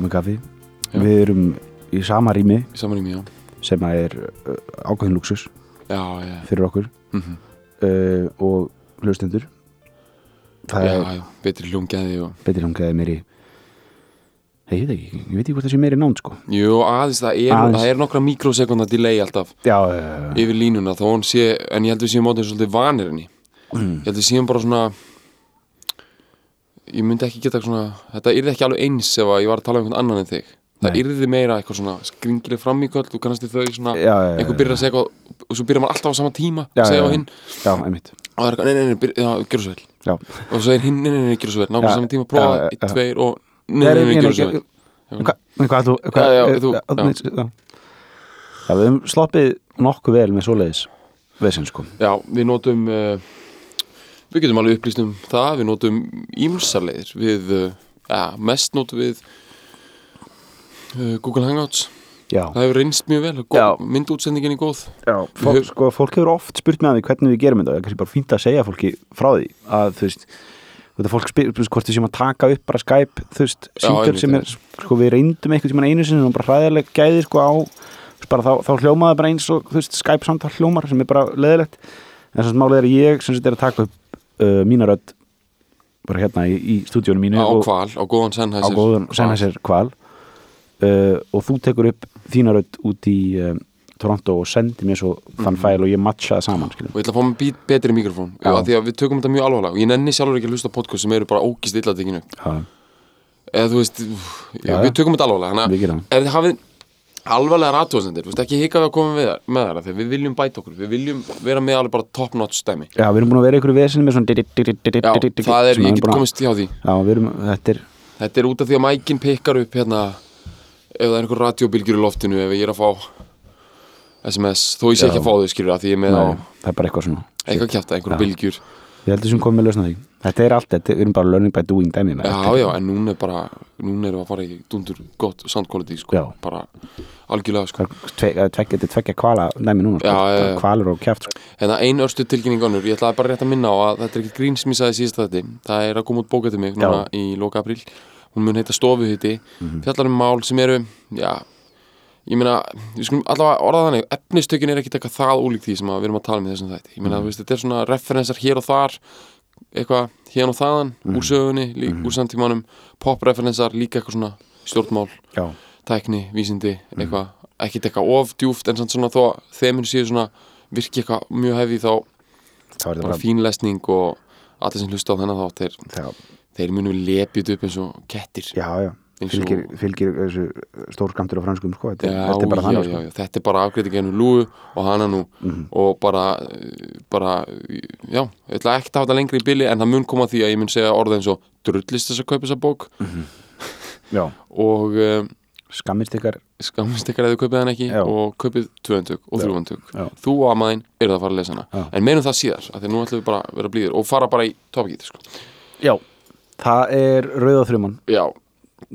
Komið kaffi Já. Við erum í sama rými í saman í mig, já sem að er uh, ákveðin luxus Já, já, fyrir okkur mm -hmm. uh, og hlustendur Það já, er já, betri hljóngæði og betur langaði meiri Ég veit ekki, ég veit ekki hvort það sé meiri nánd sko Jú, aðeins, það er, Aðeins. það er nokkra mikrosekunda delay alltaf Já, uh, yfir línuna þó hún sé, en ég held við séum mótið svolítið vanir henni Mm. Ég held við séum bara svona ég myndi ekki geta svona þetta yrði ekki alveg eins ef ég var að tala um einhvern annan en þig það Nei. yrði meira eitthvað svona skringileg fram í kvöld þú kannast þau svona, já, já, já, einhver byrjar að segja eitthvað og svo byrjar maður alltaf á sama tíma Já, segja já, á já. hinn já, einmitt og það er eitthvað, nei, nei, nei, byrja, já, gerðu svo vel Já, og svo er hinn, nei, nei, nei, gerðu svo vel nákvæmlega Já, saman tíma, já, prófa, já, eitt, já. tveir og nei, nei, nei, gerðu svo vel Hvað, hvað þú hvað, Já, já, eh, þú- já, já. nei, já. já, við höfum sloppið nokkuð vel með svoleiðis vesinn sko Já, við notum uh, við getum alveg upplýst um það við notum ímsarleðir við, uh, ja, mest notum við uh, Google Hangouts. Já, það hefur reynst mjög vel, myndútsendingin er góð. Já fólk, höf- sko, fólk hefur oft spurt með því hvernig við gerum þetta það er kannski bara fínt að segja fólki frá því að þú veist þetta fólk spyr, þú veist, hvort við séum að taka upp bara Skype, þú veist, einmitt, sem er, sko, við reyndum einhvern tímann einu sinni og bara hræðileg gæði, sko, á bara þá, þá hljómaði bara eins og, þú veist, Skype samtal hljómar sem er bara leðilegt en þess að málið er að ég, sem sagt, er að taka upp uh, mína rödd bara hérna í, í stúdíónu mínu á og, kval, á góðan á Sennheiser góðan Hval. Sennheiser kval uh, og þú tekur upp þína rödd út í um, Toronto og sendir mér svo þann Mhm. fæl og ég matcha það saman skilur. og ég ætla að fá být betri mikrofón. Já, því að við tökum þetta mjög alvarlega. Og ég nenni sjálfur ekki að hlusta á podcast sem eru bara ógist illa tekinu. Já, eða þú veist, Já, við tökum þetta alvarlega. Þannig að ef þið hafið alvarlega ratúasendir, þú veist ekki hika við að koma við með þar þegar við viljum bæta okkur, við viljum vera með alveg bara top notch stæmi Já, við erum búin að vera ykkur í vesinu með svona Já, það er, ég get komist hjá því. Já, við erum, þetta er Þetta er út af því að mækin pikkar upp hérna ef það er einhver radiobilgjur í loftinu ef ég er að fá SMS, þó ég sé ekki að fá þau skilur að því ég er með á það er bara eitthvað svona. Eitthvað kjæfta, einhverja Já. bilgjur Ég heldur sem komið með lausna því Þetta er allt, þetta, við erum bara learning by doing dæmi Já, þetta. já, en núna er bara núna erum við að fara í dundur gott sound quality sko, Já. bara algjörlega sko. Er tve- Þetta er tvekja kvala dæmi núna sko. Já, já, já. Kvalur og kjæft sko. Hérna ein örstu tilkynning önnur, ég ætlaði bara rétt að minna á að þetta er ekki grín sem ég sagði síðast þetta það er að koma út bóka til mig núna í loka apríl hún mun heita Stofuhiti Mhm. fjallar um mál sem eru já, ég meina, við skulum allavega orða þannig efnistökin er ekki eitthvað það ólíkt því sem við erum að tala um í þessum þætti ég meina, Mhm. veist, þetta er svona referensar hér og þar eitthvað hérna og þaðan Mhm. úr sögunni, lí, úr samtímanum pop-referensar, líka eitthvað svona stjórnmál Já, tækni, vísindi, Mhm. eitthvað ekkit eitthvað of djúft en svona þó þeiminn séu svona virki eitthvað mjög hefði þá bara bara fínlesning og allir sem hlusta á þennan þátt þeir, þeir munu lepið upp eins og kettir já, já. Fylgir, fylgir þessu stór skamtur á franskum sko. þetta, já, þetta er bara þannig sko. þetta er bara afgreiting ennum lúu og hana nú Mhm. og bara, bara já, ég ætla ekki að hafa þetta lengri í bili en það mun koma því að ég mun segja orða eins og drullist þess að kaupa þessa bók Já, og um, skammist ykkar skammist ykkar eða þið kaupið hann ekki Já. og kaupið tvöndug og Já. þú og amaðinn eru það að fara að lesa hana Já. en meinum það síðar, af því að nú ætlum við bara að vera blíður og fara bara í topikið sko. Já, það er rauðaþruman já,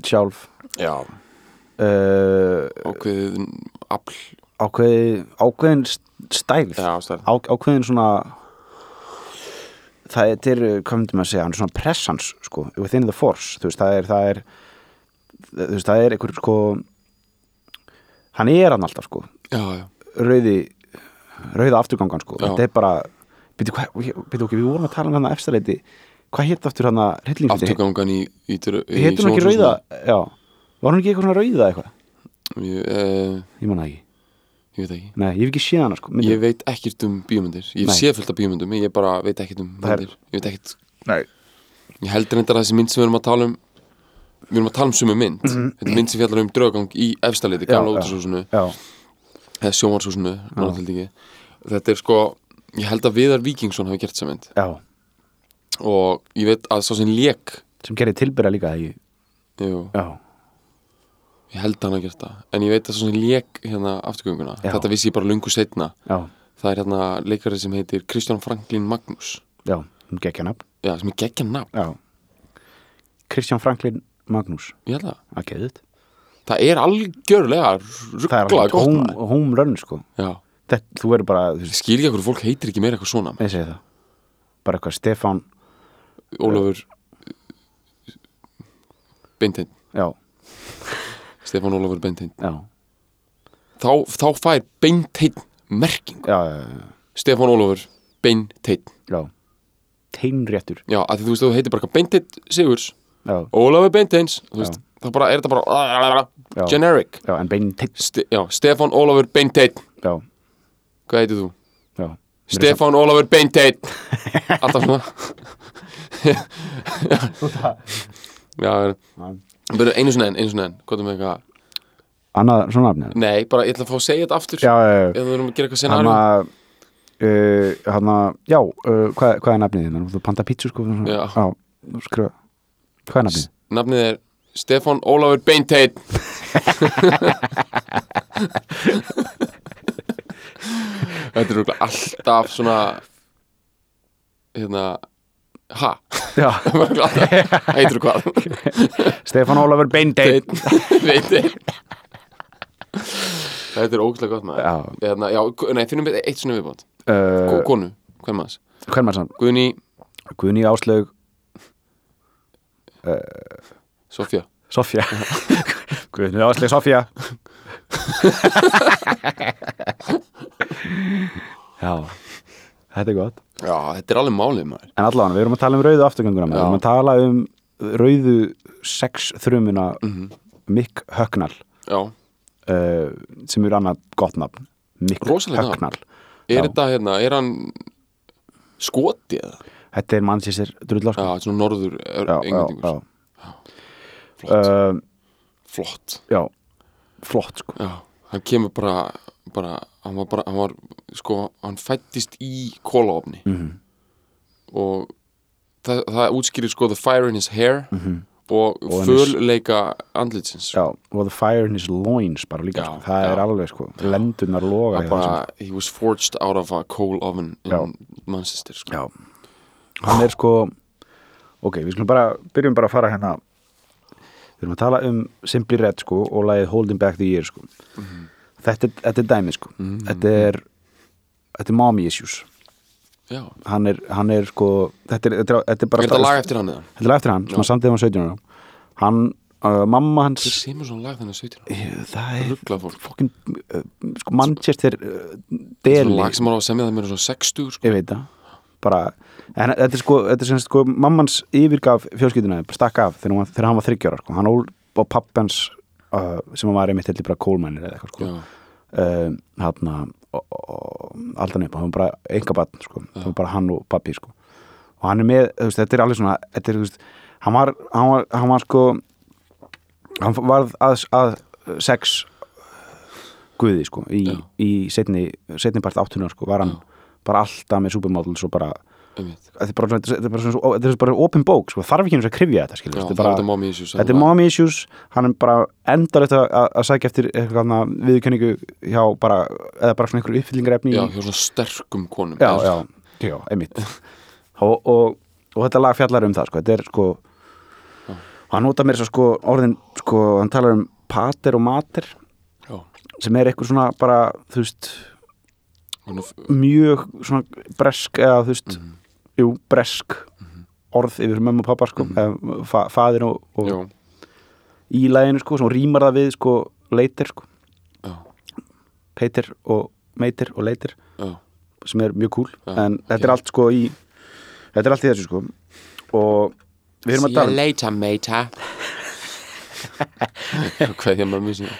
sjálf. Já, uh, ákveðið afl. Ákveði, ákveðin st- stærð. Já, á, ákveðin svona það er, til, hvað myndum að segja hann er svona pressans, sko, within the force. Þú veist, það er það er, veist, það er einhver, sko hann er hann alltaf, sko. Já, já, rauði, rauða afturgangan, sko. Þetta er bara, byrju, ok, við vorum að tala um hann að efstaleiti hvað hétt aftur hann að hryllingsleiti afturgangan í, í, í, í héttum ekki rauða, já. Var hann ekki eitthvað svona rauða eitthvað, ég, uh, ég manna ekki. ég veit ekki. Nei, ég hef ekki séð hana, sko myndina. ég veit ekkert um bíómyndir. Ég Nei. sé fullt af bíómyndum, ég bara veit ekkert um myndir. Ég veit ekkert, nei, ég heldur reyndar að þessi mynd sem við erum að tala um við erum að tala um sumu mynd. Þetta er mynd sem fjallar um draugang í efstaleiti, gamla já, eða ekki. Þetta er sko, ég held að Viðar Víkingsson hafi gert þessa mynd. Já, og ég veit að svo sem lék. Sem gerir tilbyrða líka ég ég held hann að gera það. En ég veit að svo sem lék hérna afturgönguna þetta vissi ég bara lungu setna já, það er hérna leikari sem heitir Kristján Franklin Magnús. Já, sem er geggja nafn, já. Kristján Franklin Magnús. Ég held það. Að geðið það er algjörlega er gott home, home run sko. Já, Þetta, þú verður bara, þú ég veist, skil ekki að fólk heitir ekki meira eitthvað svona ég segi það. Bara eitthvað Stefán, Ólafur Beinteinn. Já, Stefán Ólafur Beinteinn. Já. Þá, þá fær Beinteinn merking. Já, já, já, Stefán Ólafur Beinteinn. Já. Teinréttur. Já, að því þú veist þú heitir bara Beinteinn Sigurs já, Ólafur Beinteins þú veist, þá bara er þetta bara Já. generic. Já, en bein teinn Ste já, Stefán Ólafur Beinteinn. Já, hvað heitir þú? já, Stefán Ólafur Beinteinn. alltaf svona já, Já. Byrju, einu svona enn, einu svona enn. Hvað er með eitthvað annað svona nafni nei, bara ég ætla að fá að segja þetta aftur. Já, já, já, ef þú erum að gera eitthvað hann scenario að uh, hann að, já, uh, hvað, hvað er nafnið þinn? Þú panta pítsu sko svona- Já. já, skrifa. Hvað er nafnið? nafnið er Stefán Ólafur Beinteinn. Þetta er alltaf svona hérna ha, þú hvað? Stefán Ólafur Beindeinn Beinteinn þetta er ógæslega gott maður. Já. hérna, já, nei, finnum við eitt svona viðbót. Uh, konu, hvern maður hvern maður sann? Guðni Guðni Áslaug. Sofía Sofía Guðni Áslaug Sofía já. Þetta er gott já, þetta er alveg málið maður en allavega, við erum að tala um rauðu afturgönguna við Já. erum að tala um rauðu sex þrumuna Mhm. Mick Högnal já, uh, sem er annað gott nafn Mick Rosalegt nafn. Högnal er Já. þetta hérna, er hann skoti eða? þetta er mannsýsir drulla Já, þetta er svona norður englendingur já. Uh, flott já, flott sko já, hann kemur bara bara, hann var bara, hann var sko, hann fættist í kólaofni Mhm. og það, það útskýrir sko the fire in his hair Mhm. og, Og er- fölleika andlitsins já, og the fire in his loins bara líka, Já, sko. það já. er alveg sko lendunar loga það bara, he was forged out of a coal oven in. Manchester sko. Já, hann er sko ok, við skulum bara, byrjum bara að fara hérna við erum að tala um Simply Red sko og lagið Holding Back the Year sko Mhm. Þetta, er, þetta er dæmi sko þetta er þetta er mommy issues hann er, hann er sko þetta er, þetta er, þetta er bara er þetta lag eftir hann eða? þetta er lag eftir hann, sem hann samtið á 17 ára hann, uh, mamma hans Hver semur svona lag þannig að 17 ára? það er fokkin, uh, sko Manchester uh, Svona deli lag sem hann á að semja það með svona 60 sko. ég veit það bara, en þetta er sko, þetta er sem sko mammans yfirgaf fjölskylduna stakk af þegar, var- þegar hann var þryggjára sko. hann ól og pappans uh, sem hann var einmitt heldur bara kólmænir eða eitthvað sko. Já, hann aldan upp, hann var bara enga batn sko. það var bara hann og pappi sko. og hann er með, veist, þetta er alveg svona þetta er, þú veist, hann var hann var, hann var sko hann varð að, að sex guði sko í, Já. í setni, setni part áttunar sko var hann bara alltaf með supermodels og bara þetta er bara, þetta er bara, svona, þetta er bara open bók sko, þarf ekki eins að krifja þetta Já, þetta bara, mommy issues þetta er mommy issues hann er bara endar þetta að, að sækja eftir bara, eða bara svona einhverju uppfyllingarefni hjá svona sterkum konum. Já, já, já, einmitt. Og, og, og þetta lag fjallar um það sko, þetta er sko hann nota mér svo sko orðin sko, hann talar um pater og mater já. sem er eitthvað svona bara, þú veist mjög svona bresk eða þú veist, Mhm. Jú, bresk. Orð yfir mömmu og pappa sko, eða fa faðir og, og í læginu sko, sem rýmar það við sko leitir sko, peitir og meitir og leitir sem er mjög cool, en þetta er allt sko í þetta er allt í þessu sko. Og við erum að tala um later, mate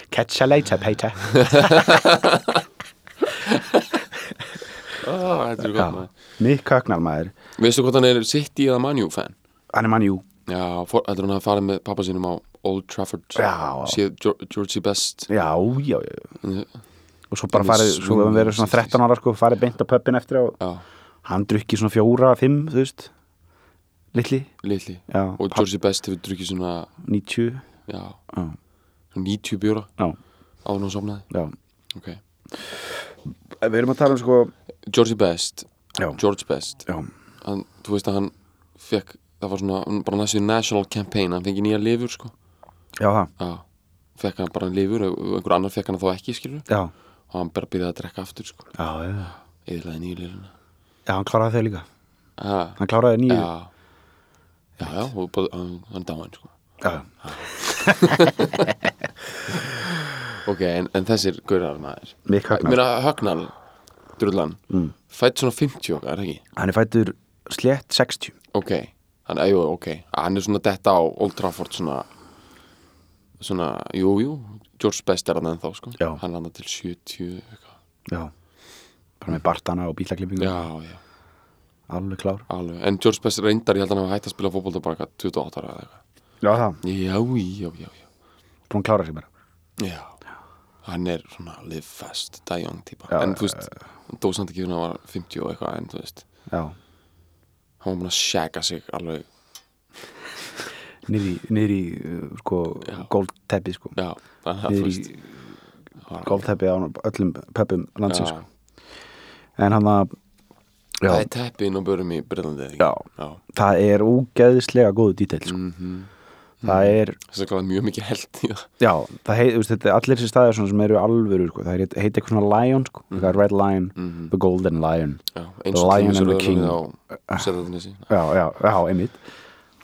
catch a later, Ah, þetta er gott maður. Mick Högnal maður, Veistu hvort hann er City eða Manu fan? hann er manjú Já, þetta er hann að fara með pappa sínum á Old Trafford. Geor- Georgie Best. Já, já, já og svo bara Hann farið, svo hefur hann verið svona swing- 13 ára sko, farið beint á pöppin eftir og já, hann drukki svona fjóra, fimm, þú veist. Litli, litli. Já, og Georgie Best hefur drukkið svona 90 já, Já. svona 90 bjóra Já, áður og sopnaði já. Ok. Við erum að tala um sko Georgie Best, Já, George Best. Hann, þú veist að hann fekk það var svona, bara næstu national campaign hann fengi nýja lifur sko. Já, það, já, fekk hann bara lifur einhver annar fekk hann þá ekki skilur já. Og hann bara byrjaði að drekka aftur sko. Já, já, eðlaði nýju lifuna já, hann kláraði þau líka. Ah, Hann kláraði nýju. Já, já, já og bara, hann, hann dáin sko. Já, ok, en, en þessir gaurar maður. Mikk Högnar Mér að Högnal, drullan Mm. fætt svona 50 okkar, er það ekki? Hann er fættur slétt 60 ok, hann, jú, ok. Hann er svona detta á Old Trafford svona svona, jú, jú George Best er hann ennþá, sko. Já. hann hann til 70 eitthvað. Já. Bara með bartana og bílaklippingu. Já, já, Alveg klár. Alveg. En George Best reyndar, ég held að hann hafa hægt að spila fótbolta bara eitthvað 28 ára eða eitthvað. Já, það. Já, já, já, já, Búin klára sig bara. Já hann er svona live fast, die young típa. Já, en þú veist, hann dó samt ekki þegar hann var 50 og eitthvað, en þú veist. Já. Hann var búin að shagga sig alveg, Niður í, uh, sko, góldteppi sko. Niður í var- góldteppi á öllum pöppum landsins sko. En hann að það er teppi inn á börum í já. það er ógeðislega góðu dítill sko. Mm Það er, þess að gláða mjög mikið held í það já, það heit, veist, þetta er allir þessi staðir svona sem eru alvöru sko. Það heit, heit eitthvað svona lion sko. mm Red Lion, Mhm. The Golden Lion. Já, The Lion and the King. á Selðarnesi Já, já, já, einmitt.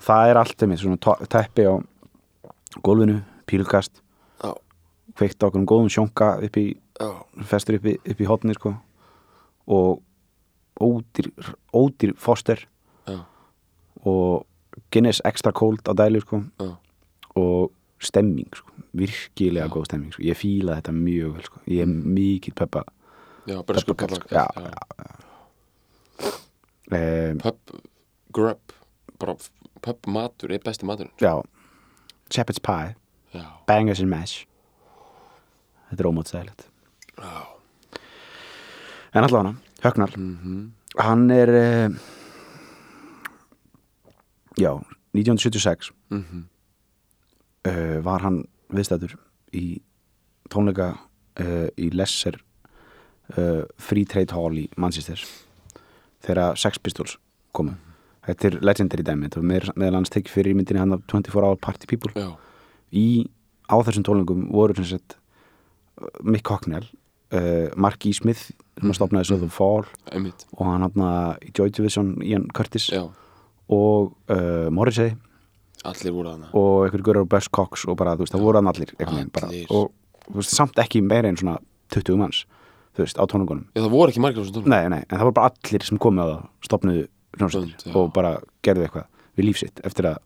Það er allt einmitt, svona teppi á gólfinu, pílukast. Já, kveikt á okkur um góðum sjónka upp í, já, festur upp í, upp í hotni sko. og ódýr, ódýr foster. Já, og Guinness extra cold á dælu sko. já, og stemming sko. virkilega góð stemming sko. ég fíla þetta mjög vel sko. ég er mikið peppa. Peppa já. Um, pub, grub pub matur er besti matur shepherd's pie, já, bangers and mash. Þetta er ómótsæðilegt já, en allavega, Högnar. Mhm. Hann er uh, já 1976 mhm. Uh, var hann viðstæður í tónleika uh, í Lesser uh, Free Trade Hall í Manchester þegar Sex Pistols komu. Þetta er legendary dæmi. Þetta var meðal með hans tekið fyrir í myndinni hann af 24 Hour Party People. Já, í á þessum tónleikum voru sagt uh, Mick Hocknell uh, Mark E. Smith sem að stopnaði Fall einmitt. og hann í Joy Division Ian Curtis. Já, og uh, Morrissey. Allir voru þarna. Og einhver görur Buzz Cox og bara, þú veist, það voru hann allir, veginn bara, Allir. og þú veist, samt ekki meira en svona 20 manns, þú veist, á tónungunum já, það voru ekki margir á þessum tónum nei, nei, en það voru bara allir sem komið á það stopnuðu hljómsveitir og bara gerðu eitthvað við lífsitt eftir að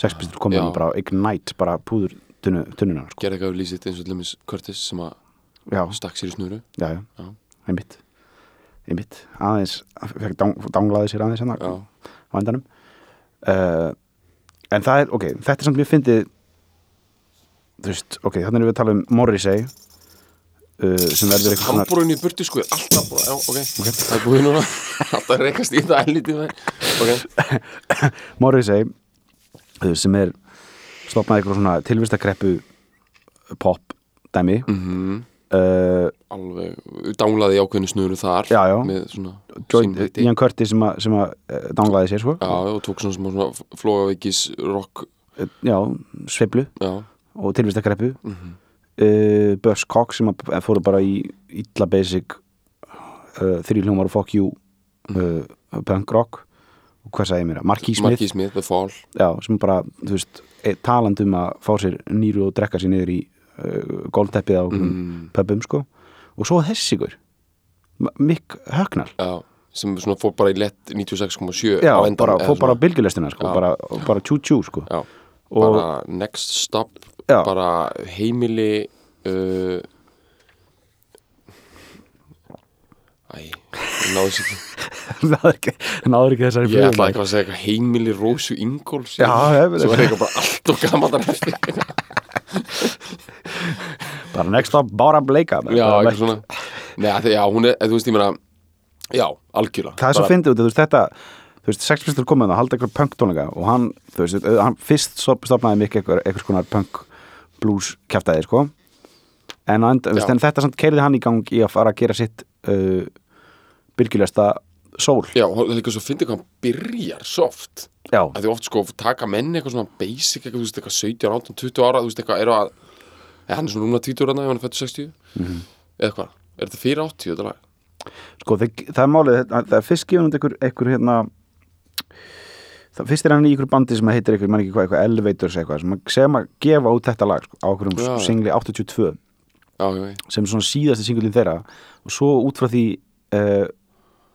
sexpistur komið og bara ignite, bara púður tunnu, tunnuna, sko, gerði eitthvað við lýsitt eins og Lemmis Curtis sem að stakk sér í snuru. Já, já, Já. einmitt. Einmitt, aðeins dang, danglaði sér aðeins já, á endanum uh, en það er, ok, þetta er samt mjög fyndið þú veist, ok, þannig erum við að tala um Morrissey uh, sem verður eitthvað svona Hamburgin í burtu sko er alltaf búið, já, ok, það er búið núna alltaf reykast í þetta ælítið ok, Morrissey uh, sem er stopnaði eitthvað svona tilvistakreppu pop dæmi. Mhm uh, alveg, danglaði í ákveðinu snuru þar Já, já. með svona. Ian Curtis sem að, sem að uh, danglaði sér sko. Já, og tók svona svona flóaveikis rock, já, sveiflu. Já, og tilvistakreppu mhm. Uh, Buzz Cox sem að fóru bara í illa basic uh, þrý hljómar og fuck you uh, punk rock. Og hvað sagði ég mér, The Fall. Já, sem bara, þú veist, e- talandi um að fá sér nýru og drekka sér niður í gólteppið á mm. pöpum sko og svo þessi ykkur Mick Högnar já, sem svona fór bara í lett 96,7 já, endan bara, fór bara á svona- bylgjulestina sko, bara, bara tjú tjú sko já, og bara next stop Já. bara heimili uh, æ, ég náðu sér ekki náður ekki, náður ekki þessari Ég ætla flugvél. eitthvað að segja heimili Rósu ég Svo það. er eitthvað bara allt og gaman að eftir bara next stop, bara bleika Já, eitthvað svona. Nei, já, hún er, þú veist, ég meina Já, algjörlega. Það er svo fyndið þú veist, þetta þú veist, Sex Pistols komið það, halda eitthvað punk tónleika og hann, þú veist, hann fyrst stop- stofnaði mikið eitthvað, eitthvað skonar punk blues kjaftaði, sko. En, þú veist, en þetta samt keiriði hann í gang í að fara að gera sitt uh, byrgilegasta sól. Já, það er líka svo finna hvað hann byrjar soft Já, að því oft sko taka menni eitthvað svona basic eitthvað, þú veist, eitthvað 17, 18, 20 ára þú veist, eitthvað, eru að ja, hann er svona núna 20 ára ef hann er fættur 60 Mhm. eða hvað, er þetta fyrir 80 þetta lag? sko, það, það er málið það, það er fyrst út einhver, einhver hérna það fyrst er hann í einhver bandi sem heitir einhver, mann ekki hvað, eitthvað Elevators eitthvað, sem, sem að gefa út þetta lag sko, á einhverjum Já. singli 82 Já, já, sem er svona síðasti singullin þeirra. Og svo út frá því uh,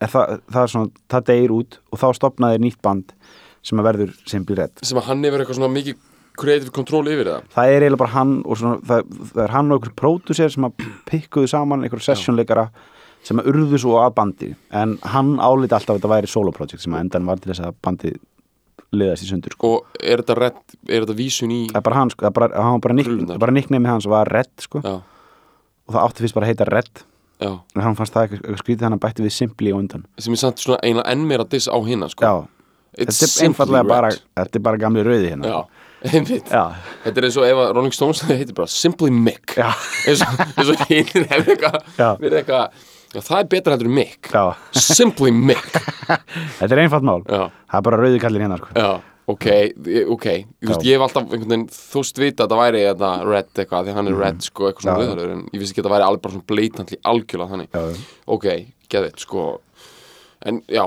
það, það er svona, það deyr út og þá stopnaði nýtt band sem að verður Simply Red. Sem að hann hefur eitthvað svona mikið creative control yfir það? Það er eiginlega bara hann og svona, það, það er hann og einhver pródusser sem að pikkuðu saman einhver sessionleikara sem að urðu svo að bandi. En hann áliti alltaf að þetta væri solo project sem að endan var til þess að bandi liðast í sundur sko. og er þetta redd, er þetta vísun í það er bara hann, sko, það er bara, hann bara, Krullunar. bara nickname hans var Red sko, já, og það átti fyrst bara að heita Red. Já, en hann fannst það eitthvað, skrítið hann bætti við Simply og undan. Sem er samt svona eina enn meira diss á hinna sko. já, It's þetta er einfallega bara bara gamli rauði hérna. Já, Þetta er eins og ef Rolling Stones heitir bara Simply Mick. Eins og, hinn hefur eitthvað það er betra heldur en Mick. Já. Simply Mick. Þetta er einfalt mál. Já, það er bara rauði kallin hérna sko. ok, ok. Veist, ég hef alltaf einhvern veginn þóst vita að það væri þetta red eitthvað því hann er red sko, eitthvað svona Mhm. Viðhörður en ég vissi ekki að það væri alveg bara svona blatantly algjörlega þannig. Ok, geðið, sko. En já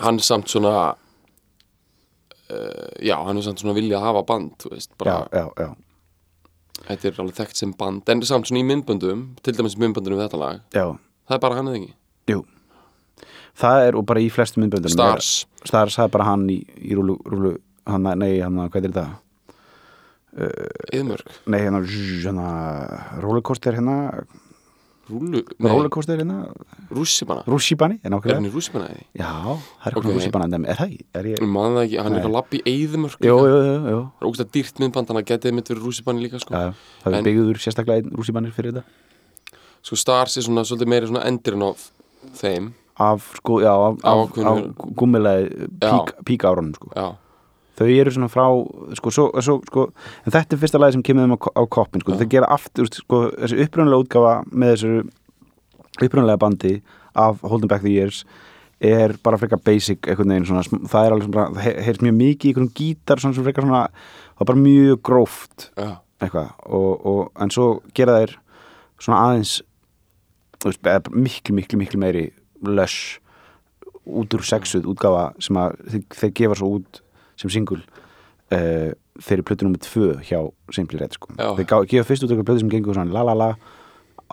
hann er samt svona uh, já, hann er samt svona vilja að hafa band, þú veist, bara já, já, já. þetta er alveg þekkt sem band en samt svona í myndböndum, til dæmis myndböndunum við þetta lag, já. það er bara hann eða ekki Jú Það er og bara í flestum myndböndum Stars, er, Stars, það er bara hann í, í rúlu, rúlu hann, nei, hann, hvað er þetta? yðmörk Nei, hérna, zzzz, hérna rollercoaster hérna Rúlu, nei, rollercoaster hérna, rússipanna rússíbani er Er hann nákvæmlega í rússipanna eða? Já, það er Ok. okay. rússíbani en er það ekki? Er ég... Ég man það ekki, hann er Nei. eitthvað lapp í eyðmörk Jú, jú, jú, jú. Það er ógst að dýrt myndband, hann að getið mitt fyrir rússipanni líka sko. Já, það er byggður sérstaklega einn rússíbanir fyrir þetta sko Stars er svona svolítið meiri svona endurinn af þeim af, sko, já, af, Á af, ákveðnu- af gummilega pík, pík árunum, sko Já, þau eru svona frá sko, svo, svo, sko, en þetta er fyrsta lagi sem kemur þeim á, á koppin sko. Þau gera aftur, sko, þessi upprunnulega útgafa með þessu upprunnulega bandi af Holding Back the Years er bara frekar basic veginn svona, það er alveg svona það he- heyrist mjög mikið í einhvern gítar svona, svona frekar svona, það er bara mjög gróft eitthvað. Og, og, en svo gera þeir svona aðeins miklu, miklu, miklu meiri lush út úr sexuð útgafa sem að þeir, þeir gefa svo út sem singul uh, fyrir plötu nummið tvö hjá Simply Red sko. Þeir gefa fyrst út eitthvað plötu sem gengur svona la la la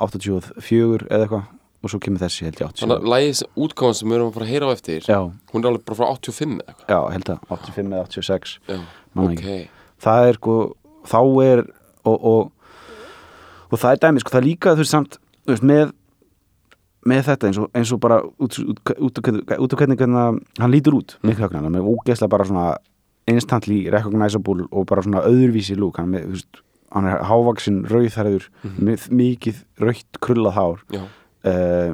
84 eða eitthvað og svo kemur þessi held ég þannig 87 að lægis útgáðan sem við erum að fara að heyra á eftir já, hún er alveg bara frá 85 eða eitthvað já, held að 85 eða 86 Já, Man ok, það er sko, þá er og, og, og það er dæmi sko, það er líka þú veist samt þú veist, með, með þetta eins og, eins og bara út, út, út, út, af hvernig, hann lítur út er með ógeðslega bara svona instantly recognizable og bara svona öðruvísi lúk hann, hann er hávaksin rauðhæriður með mikið rautt krullað hár. Uh,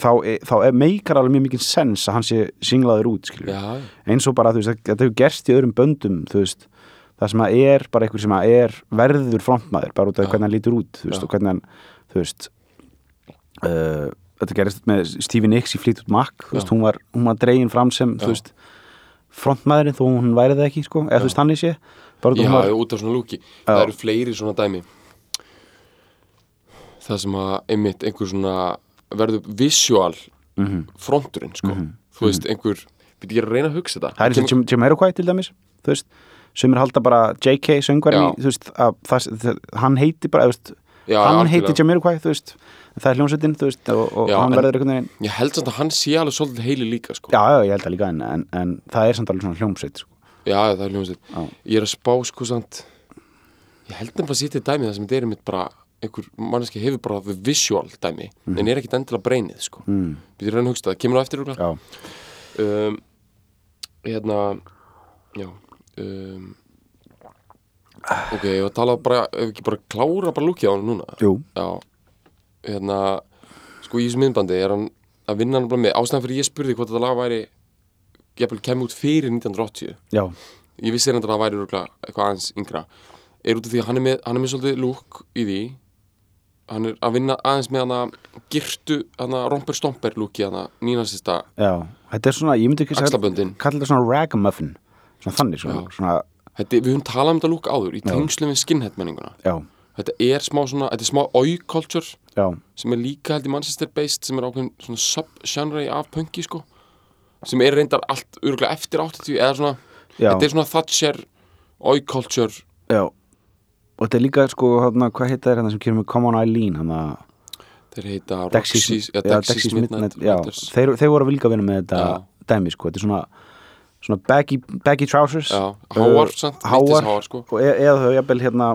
þá, er, þá er meikar alveg mjög mikið sens að hann sé singlaður út eins og bara, veist, þetta hefur gerst í öðrum böndum, veist, það sem að er bara einhver sem að er verður frontmaður bara út af Já. hvernig hann lítur út, veist, og hvernig hann þú veist uh, þetta gerist með Stevie Nicks í Fleetwood Mac, hún var, var dregin fram sem, þú veist frontmaðurinn þó hún væri það ekki, sko. Eða þú veist, hann í sé, já, var út af svona lúki. Það eru fleiri svona dæmi. Það sem að einmitt einhver svona verður visual Mhm. fronturinn sko. þú veist, einhver byrja ég að reyna að hugsa þetta. Það er eins og Jim- Jamiroquai til dæmis, þú veist. Sem er halda bara JK söngvarinn Já. þú veist, að það, það, hann heiti bara, þú veist, Já, hann algjörlega. heiti Jamiroquai, það er hljómsveitin, og, og Já, hann verður einhvern veginn ég held samt að hann sé alveg svolítið heili líka sko. Já, já, ég held að líka en, en, en það er samt alveg svona hljómsveit sko. Já, það er hljómsveit Já. Ég er að spá sko samt Ég held nefnilega að sitja dæmi það sem þetta er einmitt bara einhver manneski hefur bara the visual dæmi en er ekkit endilega breinið sko mm. Býtur að reyna að hugsa það, kemur á eftir um, Hérna Já um, Ok, ég var að tala bara ef ekki bara klára bara lúkið á hann núna? Jú, Já. Hérna Sko í þessu myndbandi er hann að vinna hann bara með ástæðan fyrir ég spurði hvort þetta lag væri jafnvel kemur út fyrir 1980 já, ég vissi reyndar að það væri eitthvað aðeins yngra. Er út af því að hann er með, hann er með svolítið lúk í því. Hann er að vinna aðeins með hana girtu, hana romper stomper lúki hana nýnarsista já. Þetta er svona, ég myndi ekki Axlaböndin. kalla þetta svona ragamuffin. Svona þannig, svona, svona þetta, við höfum talað um þetta lúk áður í tengslum við skinhead menninguna já, þetta er smá svona, þetta er smá oi-culture já, sem er líka held í Manchester based sem er ákveðin svona sub-genre af punki sko sem er reyndar allt örgulega eftir 80 eða svona, já, þetta er svona Thatcher oi-culture já. Og þetta er líka, sko, hérna, hvað heita þeir hérna sem kemur með Come on Eileen, hann að þeir heita Roxy's Dexys Midnight, já, Riders. þeir, þeir voru að vilja vinna með þetta dæmi, sko, þetta er svona svona baggy, baggy trousers. Háar sko. og e eða þau jafnvel hérna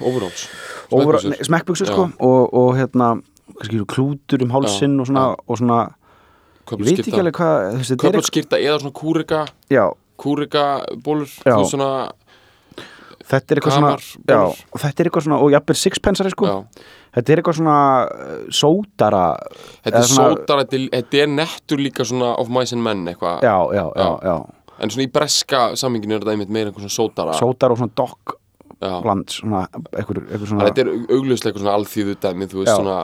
overalls, Já. sko. Og, og hérna kannski klútur um hálsinn og svona, og svona ég veit ekki alveg hvað þú veist, þetta er köplut skýrta eða svona kúrika. Kúrika bólur svona, þetta er eitthvað svona já, þetta er eitthvað svona, og jafnvel sixpensari sko. Já þetta er eitthvað svona uh, sódara þetta er svona- sótar, þetta er- nettur líka svona of mice and men eitthvað. Já, já, já, já, en svona í breska samminginu er þetta einmitt meira einhver svona sótara. Sódara og svona dog land svona, eitthvað, eitthvað svona þetta er augljóslega eitthvað svona alþýðu dæmi, þú veist svona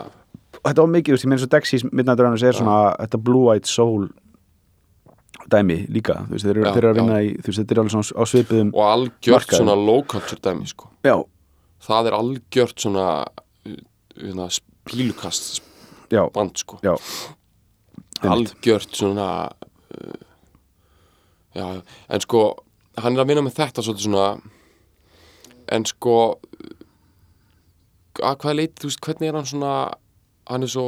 þetta var mikið, ég meina svo Dexys Midnight Runners er svona, þetta blue-eyed soul dæmi líka veist, þeir eru, þeir eru að vinna í, veist, þetta er alveg svona á svipiðum og algjört Markaður. svona low culture dæmi sko. það er algjört svona pílukast já, band sko. já algjört svona uh, já, en sko hann er að vinna með þetta svolítið svona en sko að hvað leit, þú veist, hvernig er hann svona hann er svo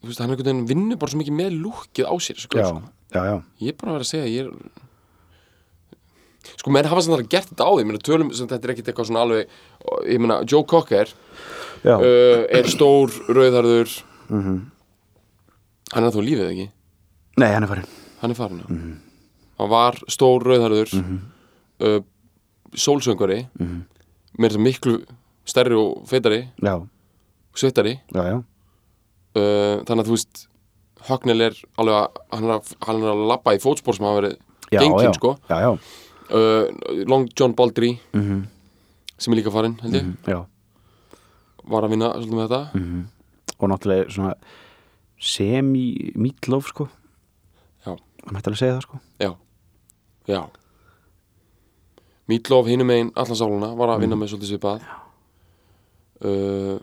þú veist, hann er einhvern veginn vinnur bara svo mikið með lúkið á sér sko, já, sko. já, já, ég er bara að vera að segja ég er sko menn hafa það gert þetta á því menn tölum sem þetta er ekkit eitthvað svona alveg ég meina Joe Cocker uh, er stór rauðarður Mhm. hann er þá lífið ekki? Nei, hann er farin hann er farin já. Mhm. hann var stór rauðarður uh, sólsöngvari. Mhm. með þess miklu stærri og feitari. Já, sveitari. Uh, þannig að þú veist Högnel er alveg að hann er að, labba í fótspor sem hafa verið gengin sko. Já, já, uh, Long John Baldry mhm, sem er líka farinn held ég. Mhm, já. Var að vinna svolítið með þetta. Mhm. og náttúrulega svona semi-meatloaf sko. Já. hann hætti alveg að segja það sko. Já, já. Meatloaf hinum einn allan sáluna var að vinna með svolítið svipað. Uh,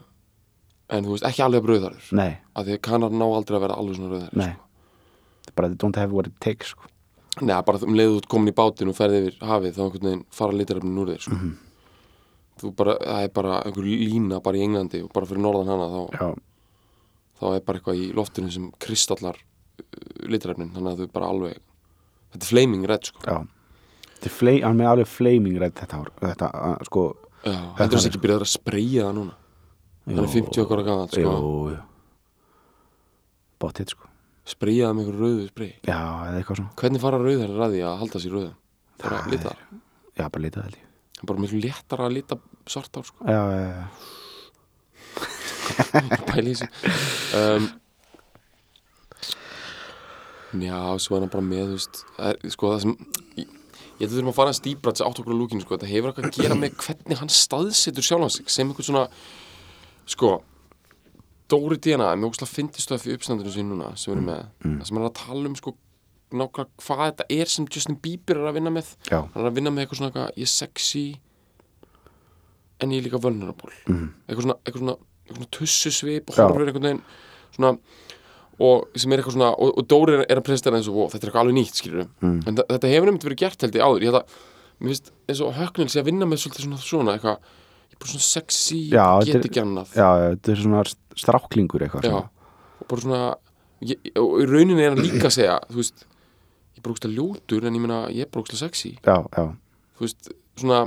en þú veist ekki alveg brauðarður nei, af því að kannar ná aldrei að vera alveg svona þetta er bara, they don't have what it takes sko Nei, bara um leiðu ert komin í bátinn og ferði yfir hafið þá einhvern veginn fara litaröfnin úr þér sko. þú bara, það er bara einhver lína bara í Englandi og bara fyrir norðan hana þá, já, þá er bara eitthvað í loftinu sem kristallar uh, litaröfnin þannig að þau bara alveg þetta er flaming red sko. Já. Þetta er er með alveg flaming red þetta ár, þetta, sko Já, heldur þess ekki byrjaður að spreyja það núna. Hann er 50 okkar að gaman sko. jú, jú bóttið sko spreyja það með einhverju rauðu sprey já, eða eitthvað svona. Hvernig fara rauðar að því að halda sér rauðum? Bara Það lita? já, bara lítið held ég. Er bara miklu léttara að lita svart ár sko. já, já, já, pæli þessu. Um, já, svo er hann bara með þú veist, er, sko það sem ég, ég ætla þurfum að fara að stýpra þessi átt okkur á lúkinu sko, þetta hefur eitthvað að gera með hvernig hann staðsetur sjálfan sig sem einhvern svona sko Dóri DNA er mjög óslega fyndistöð fyrir uppstandinu sín núna sem við erum með. Það sem er að tala um sko nákvæmlega hvað þetta er sem Justin Bieber er að vinna með. Já, hann er að vinna með eitthvað svona eitthvað, ég er sexy en ég er líka vulnerable. Mm. eitthvað svona, eitthvað svona, eitthvað svona tussusvip og horfur einhvern veginn svona og sem er eitthvað svona, og, og Dóri er, að presentera eins og "Wow, þetta er eitthvað alveg nýtt, skilur mm. en þetta hefur nefnt verið gert held ég áður. Ég held að, mér finnst eins og Höknil sé að vinna með svolítið svona svona eitthvað, bara svona sexy Já, get ekki annað. já, þetta er svona stráklingur eitthvað Já, og bara svona ég, og í rauninni er hann líka að segja þú veist, ég er bara ógstlega ljótur en ég meina, ég er bara ógstlega sexy. Já, já, þú veist, svona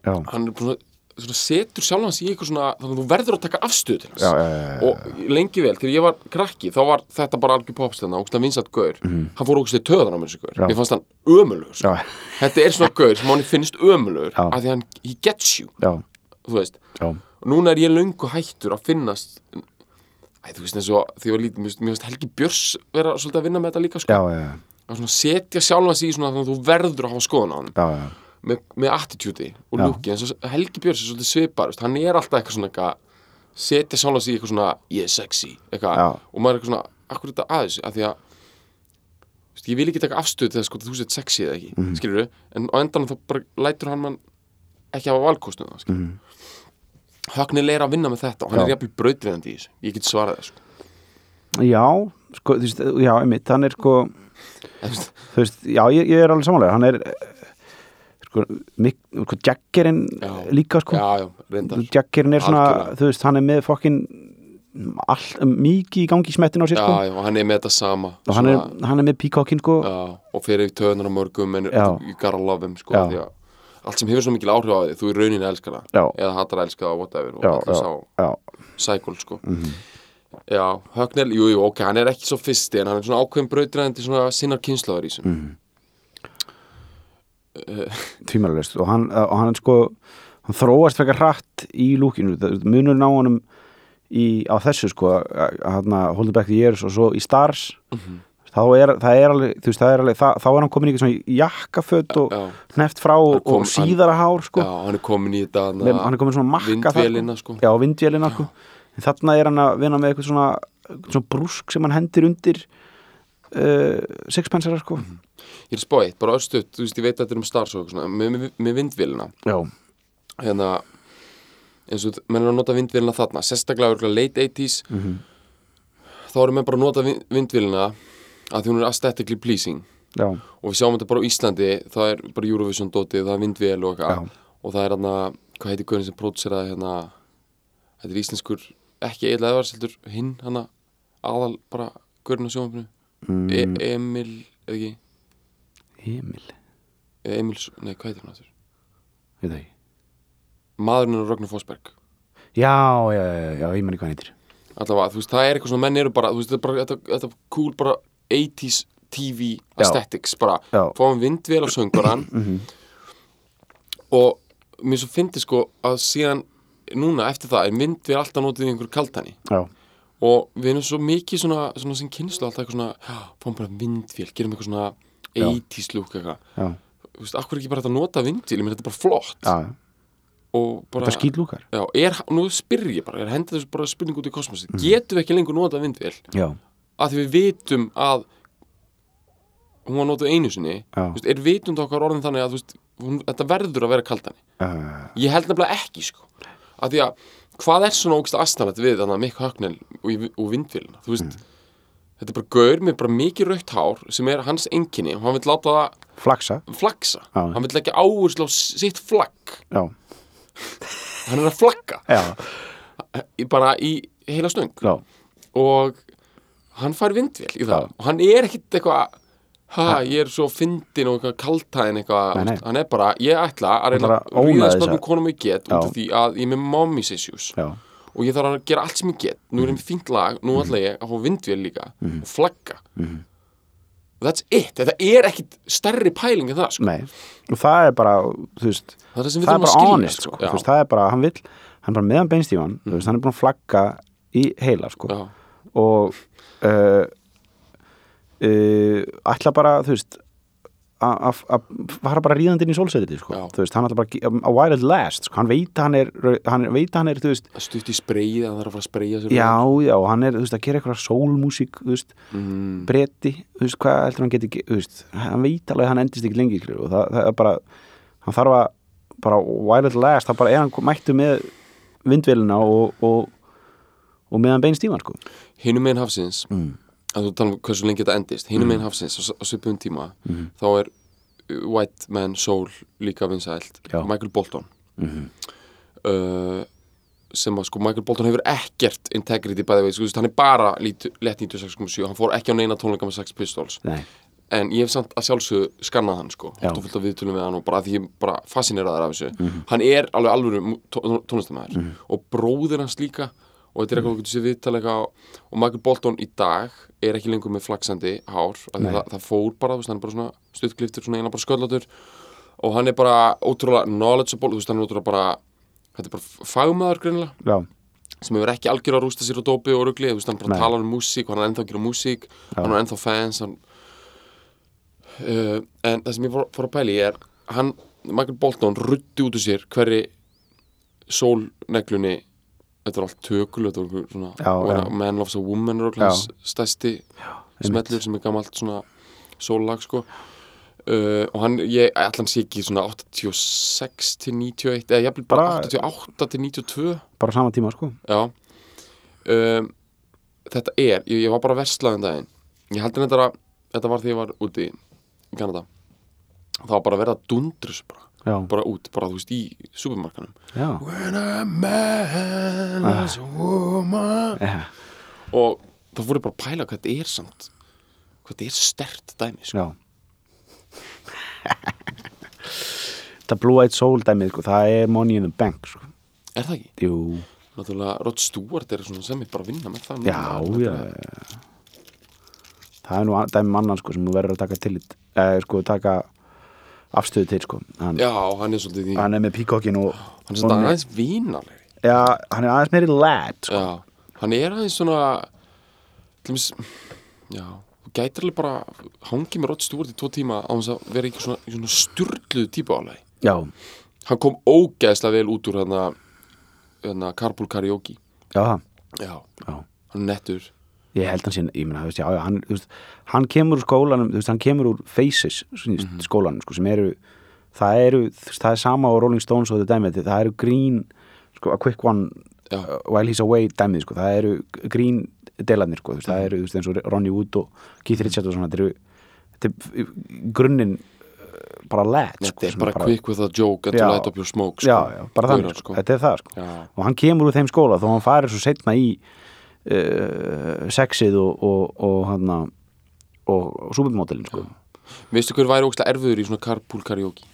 já, hann er bara svona, svona setur sjálfans í eitthvað svona þannig að þú verður að taka afstöð til hans. Já, já, já, já. og lengi vel, þegar ég var krakki þá var þetta bara algjör popstæðna, ógstlega vinsat gaur. Hann fór ógstlega töðan á mér þessi gaur. Mér fannst hann já, þetta er svona gaur sem hann finnst ömulugur Já. af því hann, he gets you, já, þú veist. Já, og núna er ég löngu hættur að finnast Æ, þú veist eins og því var lítið, mér finnst- Helgi Björs vera svolítið að vinna með þetta líka sko. já, já, að svona setja sjálfan sig í svona þannig að þú verður að hafa skoðun á hann já, já, með, með attitúti og Já. lúki eins og Helgi Björns er svolítið svipar veist, hann er alltaf eitthvað svona eitthvað setja sjálfan sig í eitthvað svona ég er sexy eitthvað. Já. og maður er eitthvað svona akkur þetta aðeins að því að veist, ég vil ekki taka afstöð þegar sko þú sett sexy eða ekki mm Mhm. en á endanum þá bara lætur hann mann ekki hafa valkostnum það skilur mm Högnil er að vinna með þetta og hann. Já. er jafnvel brautriðandi í þessu ég get svarað það sko. já sko, þú veist, já, einmitt, hann er sko þú veist, já, ég, ég er alveg samanlega hann er sko, sko Jaggerinn Já. líka sko já, já, reyndar Jaggerinn er svona, Algjörlega. þú veist, hann er með fokkin mikið í gangi í smettin á sér já, sko já, og hann er með þetta sama og hann er, hann er með píkokkin sko Já, og fyrir í töðunar á mörgum en Já. love him sko, Já. því að allt sem hefur svo mikil áhrif á því þú í rauninni elskar það Já. eða hattar að elska það, whatever og já, allir já, sá cycle sko já, Högnel, jú, jú, ok, hann er ekki svo fyrsti en hann er svona ákveðin brautriðandi svona sinnar kynslaður í þessum tvímælulegst og hann, og hann sko hann þróast frekar hratt í lúkinu munurinn á honum í, á þessu sko hann að Back the Years og svo í Stars þá er, það er alveg, þú veist, það er alveg það, þá er hann komin í eitthvað svona jakkaföt og já, hneft frá og, kom- og síðara hár sko. Já, hann er komin í þetta hann er komin svona makka vindvélina sko. Já, vindvélina sko. þarna er hann að vinna með eitthvað svona, svona brúsk sem hann hendir undir uh, sixpensara sko. Ég er spáið, bara örstuð, þú veist, ég veit að þetta er um svona, með, með, með vindvélina. Já, hérna eins og menn er að nota vindvélina þarna sérstaklega late 80s Mhm. þá erum menn bara að nota vin- vindvélina að því hún er aesthetically pleasing. Já, og við sjáum þetta bara á Íslandi það er bara Eurovision dotið, það er vindvél og eitthvað. Og það er hérna, hvað heitir guðin sem próduseraði hérna, þetta er íslenskur ekki eða eðvars heldur hinn hana, aðal bara guðin á sjónfinu mm, e Emil, eða ekki? Emil? Eða Emil, nei hvað heitir hann áttur veit það ekki. Maðurinn og Ragnar Fossberg. Já, já, já, já, ég manni hvað hann heitir. Allavega, þú veist, það er eitthvað svona, menn eru bara þú veist, þetta er bara, þetta er cool bara 80s TV aesthetics bara, fáum vindvél á söngurann og mér svo fyndi sko að síðan núna eftir það er vindvél alltaf notið í einhverju kaltani já, og við erum svo mikið svona, svona sem kynslu alltaf eitthvað svona, fáum bara vindvél gerum eitthvað svona 80s lúk eitthvað. Þú veist, akkur ekki bara að nota vindvél? Ég menn þetta er bara flott. Já. Og bara, það skýtlúkar já, er, nú spyr ég bara, er hendið þessu bara spurning út í kosmosi, getum við ekki lengur nota vindvél? Já, að því við vitum að hún var notuð einu sinni veist, er vitund okkar orðin þannig að veist, hún, þetta verður að vera kaldani uh, ég held nefnilega ekki sko. Að því að hvað er svona ógst aðstæðanett við þannig að Mikk Högnel og, og vindvélina þú veist, þetta er bara gaur með bara mikið rautt hár sem er hans enginni og hann vil láta það flagsa Já. hann vil ekki áherslu á sitt flagg. Já, hann er að flagga. Bara í heila stöng. Já, og hann fær vindvél í það. Og hann er ekkit eitthvað ha, ég er svo fyndin og eitthvað kaltæðin eitthvað, Nei, nei. hann er bara ég ætla að reyna að ríða spöngum konum ég get út af því að ég er með mommy's issues. Já, og ég þarf að gera allt sem ég get. Nú er ég með fínt lag, nú ætla ég að fá vindvél líka og flagga. Mhm. that's it, þetta er ekkit stærri pæling en það, sko. og það er bara, þú veist það er það er bara honest, sko, veist, það er bara, hann vill hann er bara meðan beinstífan, þú veist, hann er búin að flagga í heila, sko. Já. Og uh, uh, ætla bara, þú veist að- að að fara bara ríðandi inn í sólsveitið, sko, Já. þú veist, hann ætla bara að að while it last, sko, hann veit að hann er hann veit að hann er, veist, stutt í spreyið, hann þarf að fara að sér já, já og hann er, veist, að gera eitthvað sólmúsík, þú veist mm, breti, þú veist, hvað heldur hann geti ge- þú veist, hann veit alveg að hann endist ekki lengi og það, það er bara hann þarf að, bara while it last það bara er hann mættu með vindvélina og, og, og meðan bein stífan, sko. Hinum megin hafsins mm. að þú tala um hversu lengi þetta endist hinum megin hafsins á, á svipum tíma þá er uh, White Man Soul líka vinsælt. Michael Bolton. Mhm. uh, sem að sko Michael Bolton hefur ekkert integrity bæði veit, sko, hann er bara lett 96.7 hann fór ekki á neina tónleika með Sex Pistols. Nei, en ég hef samt að sjálfsög skannað hann sko, og fullt af viðtölum við hann og bara að því ég bara fascineraður af þessu. Hann er alveg alvöru tónlistamæður og bróðir hans líka og þetta er eitthvað okkur sér viðtalega og Michael Bolton í dag er ekki lengur með flaksandi hár það, það fór bara, veist, hann er bara svona stuttkliftur svona eina bara sköllatur og hann er bara ótrúlega knowledgeable, veist, hann er ótrúlega bara þetta er bara fagmaður greinilega. Já, sem hefur ekki algjör að rústa sér á dópi og rugli, veist, hann bara Nei. tala um músík og hann er ennþá að gera músík, hann er ennþá fans hann, uh, en það sem ég fór, fór að pæli er, hann, Michael Bolton ruddi út úr sér hverri sólneglunni þetta er allt tökul, er og. Man Loves a Woman er hans stærsti smellur sem er gamalt svona sólag sko. Uh, og hann, ég ætla hann sé ekki svona 86 til 91 eða ég bara Bara- 88 til 92 bara sama tíma sko. Já. Um, Þetta er, ég, ég var bara verslaðin daginn. Ég heldur þetta að þetta var því ég var úti í Kanada. Það var bara að vera að dundru þessu bara, já, bara út, bara þú veist í supermarkanum já, When a man loves a woman já, Og þá fór ég bara að pæla hvað þetta er samt Hvað þetta er stert dæmi sko. þetta Blue Eyed Soul dæmið sko, það er Money in the Bank sko. Er það ekki? jú, Náttúrulega Rod Stewart er svona sem ég bara að vinna með það já, núna. já það er nú dæmið mannan sko, sem þú verður að taka til eh, sko, taka afstöðu til sko. hann, Já, hann er svolítið í hann er með píkokkin og Hann er svona aðeins vínalegri já, hann er aðeins meiri lad sko. Já, hann er aðeins svona til dæmis, já gætir alveg bara hangið með Rod Stewart í tvo tíma á þess að vera ekki svona, svona styrluðu típu álega já, hann kom ógeðslega vel út úr hérna, hérna Carpool Karaoke. Já, já, já. Hann er nettur Ég held hann sín, ég meina, þú veist, já, já, hann, veist, hann kemur úr skólanum, þú veist, hann kemur úr Faces, mm Mhm. skólanum, sko, sem eru, það eru, það er sama á Rolling Stones og þetta dæmið, það eru grín, sko, a quick one, uh, while he's away dæmið, sko, það eru grín delarnir, sko, þú veist, Mhm. það eru, þú veist, eins og Ronnie Wood og Keith Richards og svona, þetta eru, er grunninn bara lad, sko, þetta er bara quick with a joke and to Já. light up your smoke sko. já, já, bara þannig, Gaurar, sko, þetta er það, sko, og hann kemur úr þeim skóla þó hann farir svo setna í uh, sexið og og, og hann og, og supermótelin sko. veistu hver væri ógeðslega erfiður í svona Carpool Karaoke?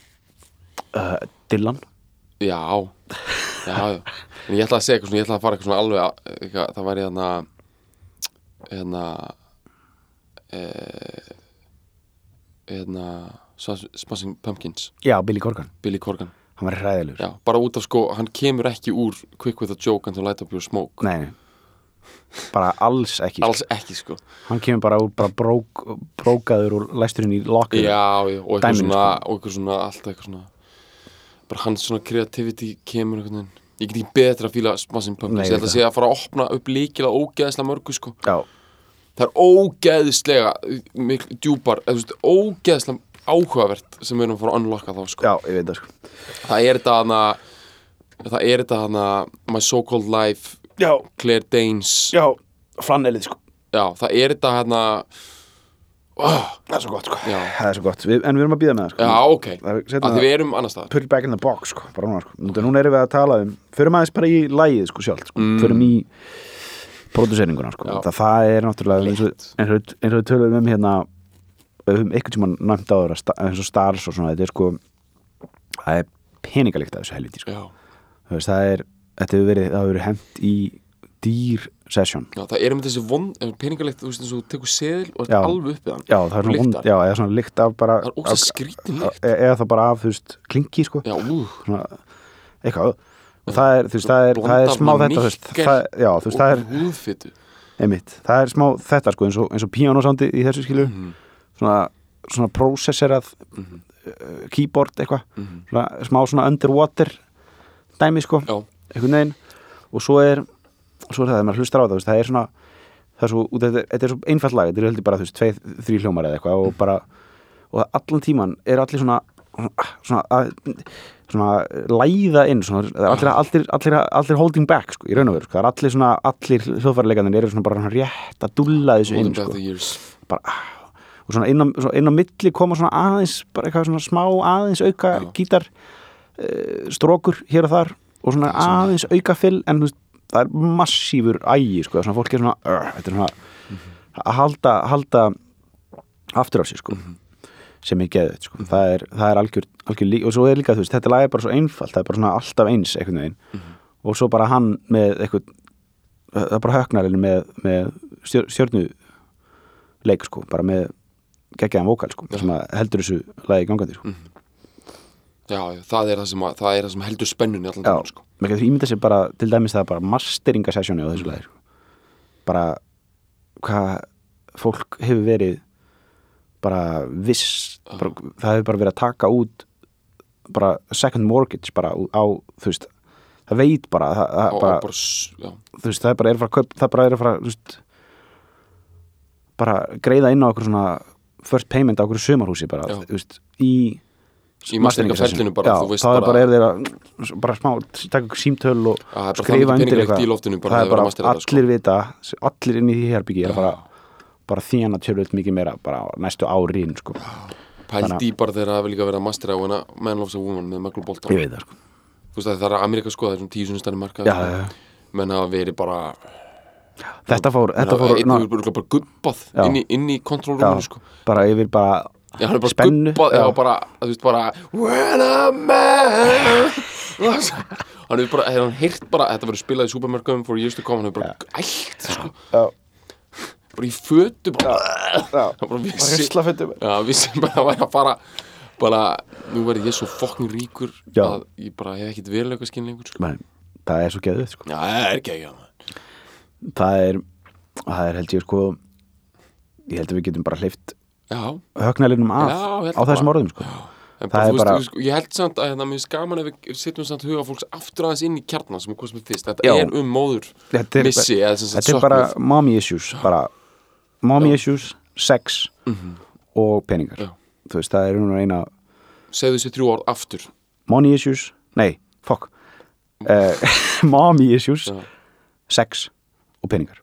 Uh, Dylan. Já, já, já. En ég ætla að segja eitthvað svona, ég ætla að fara eitthvað svona alveg að- eitthvað, það væri hérna hérna eh, hérna Smashing Pumpkins. Já, Billy Corgan, Billy Corgan. Hann var hræðilegur. Já, bara út af sko, hann kemur ekki úr Quick with a joke and to light up your smoke. Nei, nei. Bara alls ekki. Alls ekki sko hann kemur bara úr bara brók, brókaður og læsturinn í locker Já, já, og eitthvað svona sko. og eitthvað svona, allt eitthvað svona bara hans svona creativity kemur einhvern veginn Ég get ekki betra að fíla Smashing Pumpkins Ég ég að sé að fara að opna upp líkilega ógeðslega mörgu sko já, Það er ógeðslega miklu djúpar, eða ógeðslega áhugavert sem við erum að fara að unlocka þá sko já, ég veit það sko. Það er þetta hana það er þetta hana My So-Called Life, já, Claire Danes já, flannelið sko. Já, það er þetta hérna oh, það er svo gott sko. Já. það er svo gott, við, en við erum að býða með það sko. Já, ok, Það er að seinna- því við erum annar stað put it back in the box sko, bara núna sko. Nú, núna erum við að tala um förum aðeins bara í lægið sko sjálft sko. Mm. förum í próduserininguna sko. Já. það, það er náttúrulega eins og, eins og, eins og við tölum um hérna við höfum einhvern tímann næmt áður að sta- eins og stars og svona þetta er sko það er peningalikt af þessu helviti sko. Já, Þú veist, það er þetta hefur verið, það hefur verið hent í dýr session. Já það er um þessi von, peningalegt, þú veist eins og þú tekur seðil og þetta alveg uppið hann já, það er svona, vond, já, eða svona lykt af bara Það er ógst skrítin lykt. e- eða það bara af, þú veist, klingi sko. Já, ú, svona, eitthvað. Og það er, þú veist, það er, það er smá þetta þú veist, það, já, þú veist, það er Og húðfitu. Einmitt, það er smá þetta sko eins og, eins og pianosándi í þessu skilu Mhm. svona, svona processerað Mhm. uh, keyboard eitthvað. Mhm. svona, smá svona underwater dæmi sko, Já, einhvern veginn. Og svo er, svo er það, þegar maður hlustar á það veist, það er svona það er svo, þetta, er- þetta er svo einfalt lag, þetta er heldur bara þú veist, tveið, þrý hljómar eða eitthvað og bara, og allan tíman er allir svona svona, að, svona læða inn svona, allir, allir, allir, allir holding back sko, í raun og veru, sko, er allir svona allir hljóðfærleikarnir eru svona bara rétt að dúlla þessu inn sko, bara, ah, og svona inn á, svona inn á milli koma svona aðeins, bara eitthvað svona smá aðeins auka Já. gítar uh, strókur hér og þar og svona er aðeins auka fyll en þú veist, það er massífur ægi sko, svona fólk er svona, uh, er svona að halda, halda aftur af sér sko sem er geðið, sko. það er, það er algjör, algjör líka, og svo er líka, þú veist, þetta lag er bara svo einfalt það er bara svona alltaf eins, einhvern veginn. Og svo bara hann með eitthvað það er bara höknarinn með, með stjör, stjörnu leik, sko, bara með geggjaðan vókal, sko, sem heldur þessu lagi gangandi, sko já, það er það sem, að, það er það sem heldur spennunni allan Já, tímann sko. maður getur ímyndað sér bara til dæmis það bara masteringa sessjóni á þessu lagi sko. bara hvað fólk hefur verið bara viss bara, það hefur bara verið að taka út bara second mortgage bara á, þú veist það veit bara, það, það, og, bara, og bara, þú veist, það er bara er að kaup, það bara er að fara þú veist, bara greiða inn á okkur svona first payment á okkur sumarhúsi bara, Já. þú veist, í í masteringaferlinu bara, já, það er bara, bara er þeir að bara smá, taka okkur símtöl og bara það skrifa undir eitthvað bara það er bara verið að sko. allir vita allir inn í því herbyggi er að fara bara þjána tjörlut mikið meira bara næstu árin sko. pældi bara þegar það hefur líka verið að mastera á hana Man Loves a Woman með Michael Bolton ég veit það sko. þú veist að það er Amerika sko, það er svona tíu sinni stærni marka menn hafa verið bara þetta fór, þetta fór einn ná, hefur bara, bara gubbað Já. inn í, kontrolrúminu sko bara yfir bara Já, hann er bara spennu gubbað, já, bara, þú veist, bara When a man Hann hefur bara, hefur hann heyrt bara Þetta verður spilað í supermarkaðum for years to come Hann hefur bara ælt, sko. Já, Bara í fötu, bara. Já, Hann bara vissi Já, vissi bara að væri að fara Bara, nú verður ég svo fokkin ríkur Já. Að ég bara hef ekkit verulega skinn lengur, sko. Það er svo geðið sko. Já, það er já það er það er held ég sko ég held að við getum bara hleyft Já, högnælinum af Já, á þessum orðum sko. en Það bara, er veist, bara- veist, ég held samt að hérna, mér finnst gaman ef við setjum samt huga fólks aftur aðeins inn í kjarnan sem er hvað sem er fyrst. Þetta Já. er um móður þetta er, missi eða sagt þetta er bara mommy issues bara mommy issues, sex og peningar. Já. þú veist, það er nú eina segðu þessi þrjú orð aftur. Money issues, nei, fuck. Uh, mommy issues Já. sex og peningar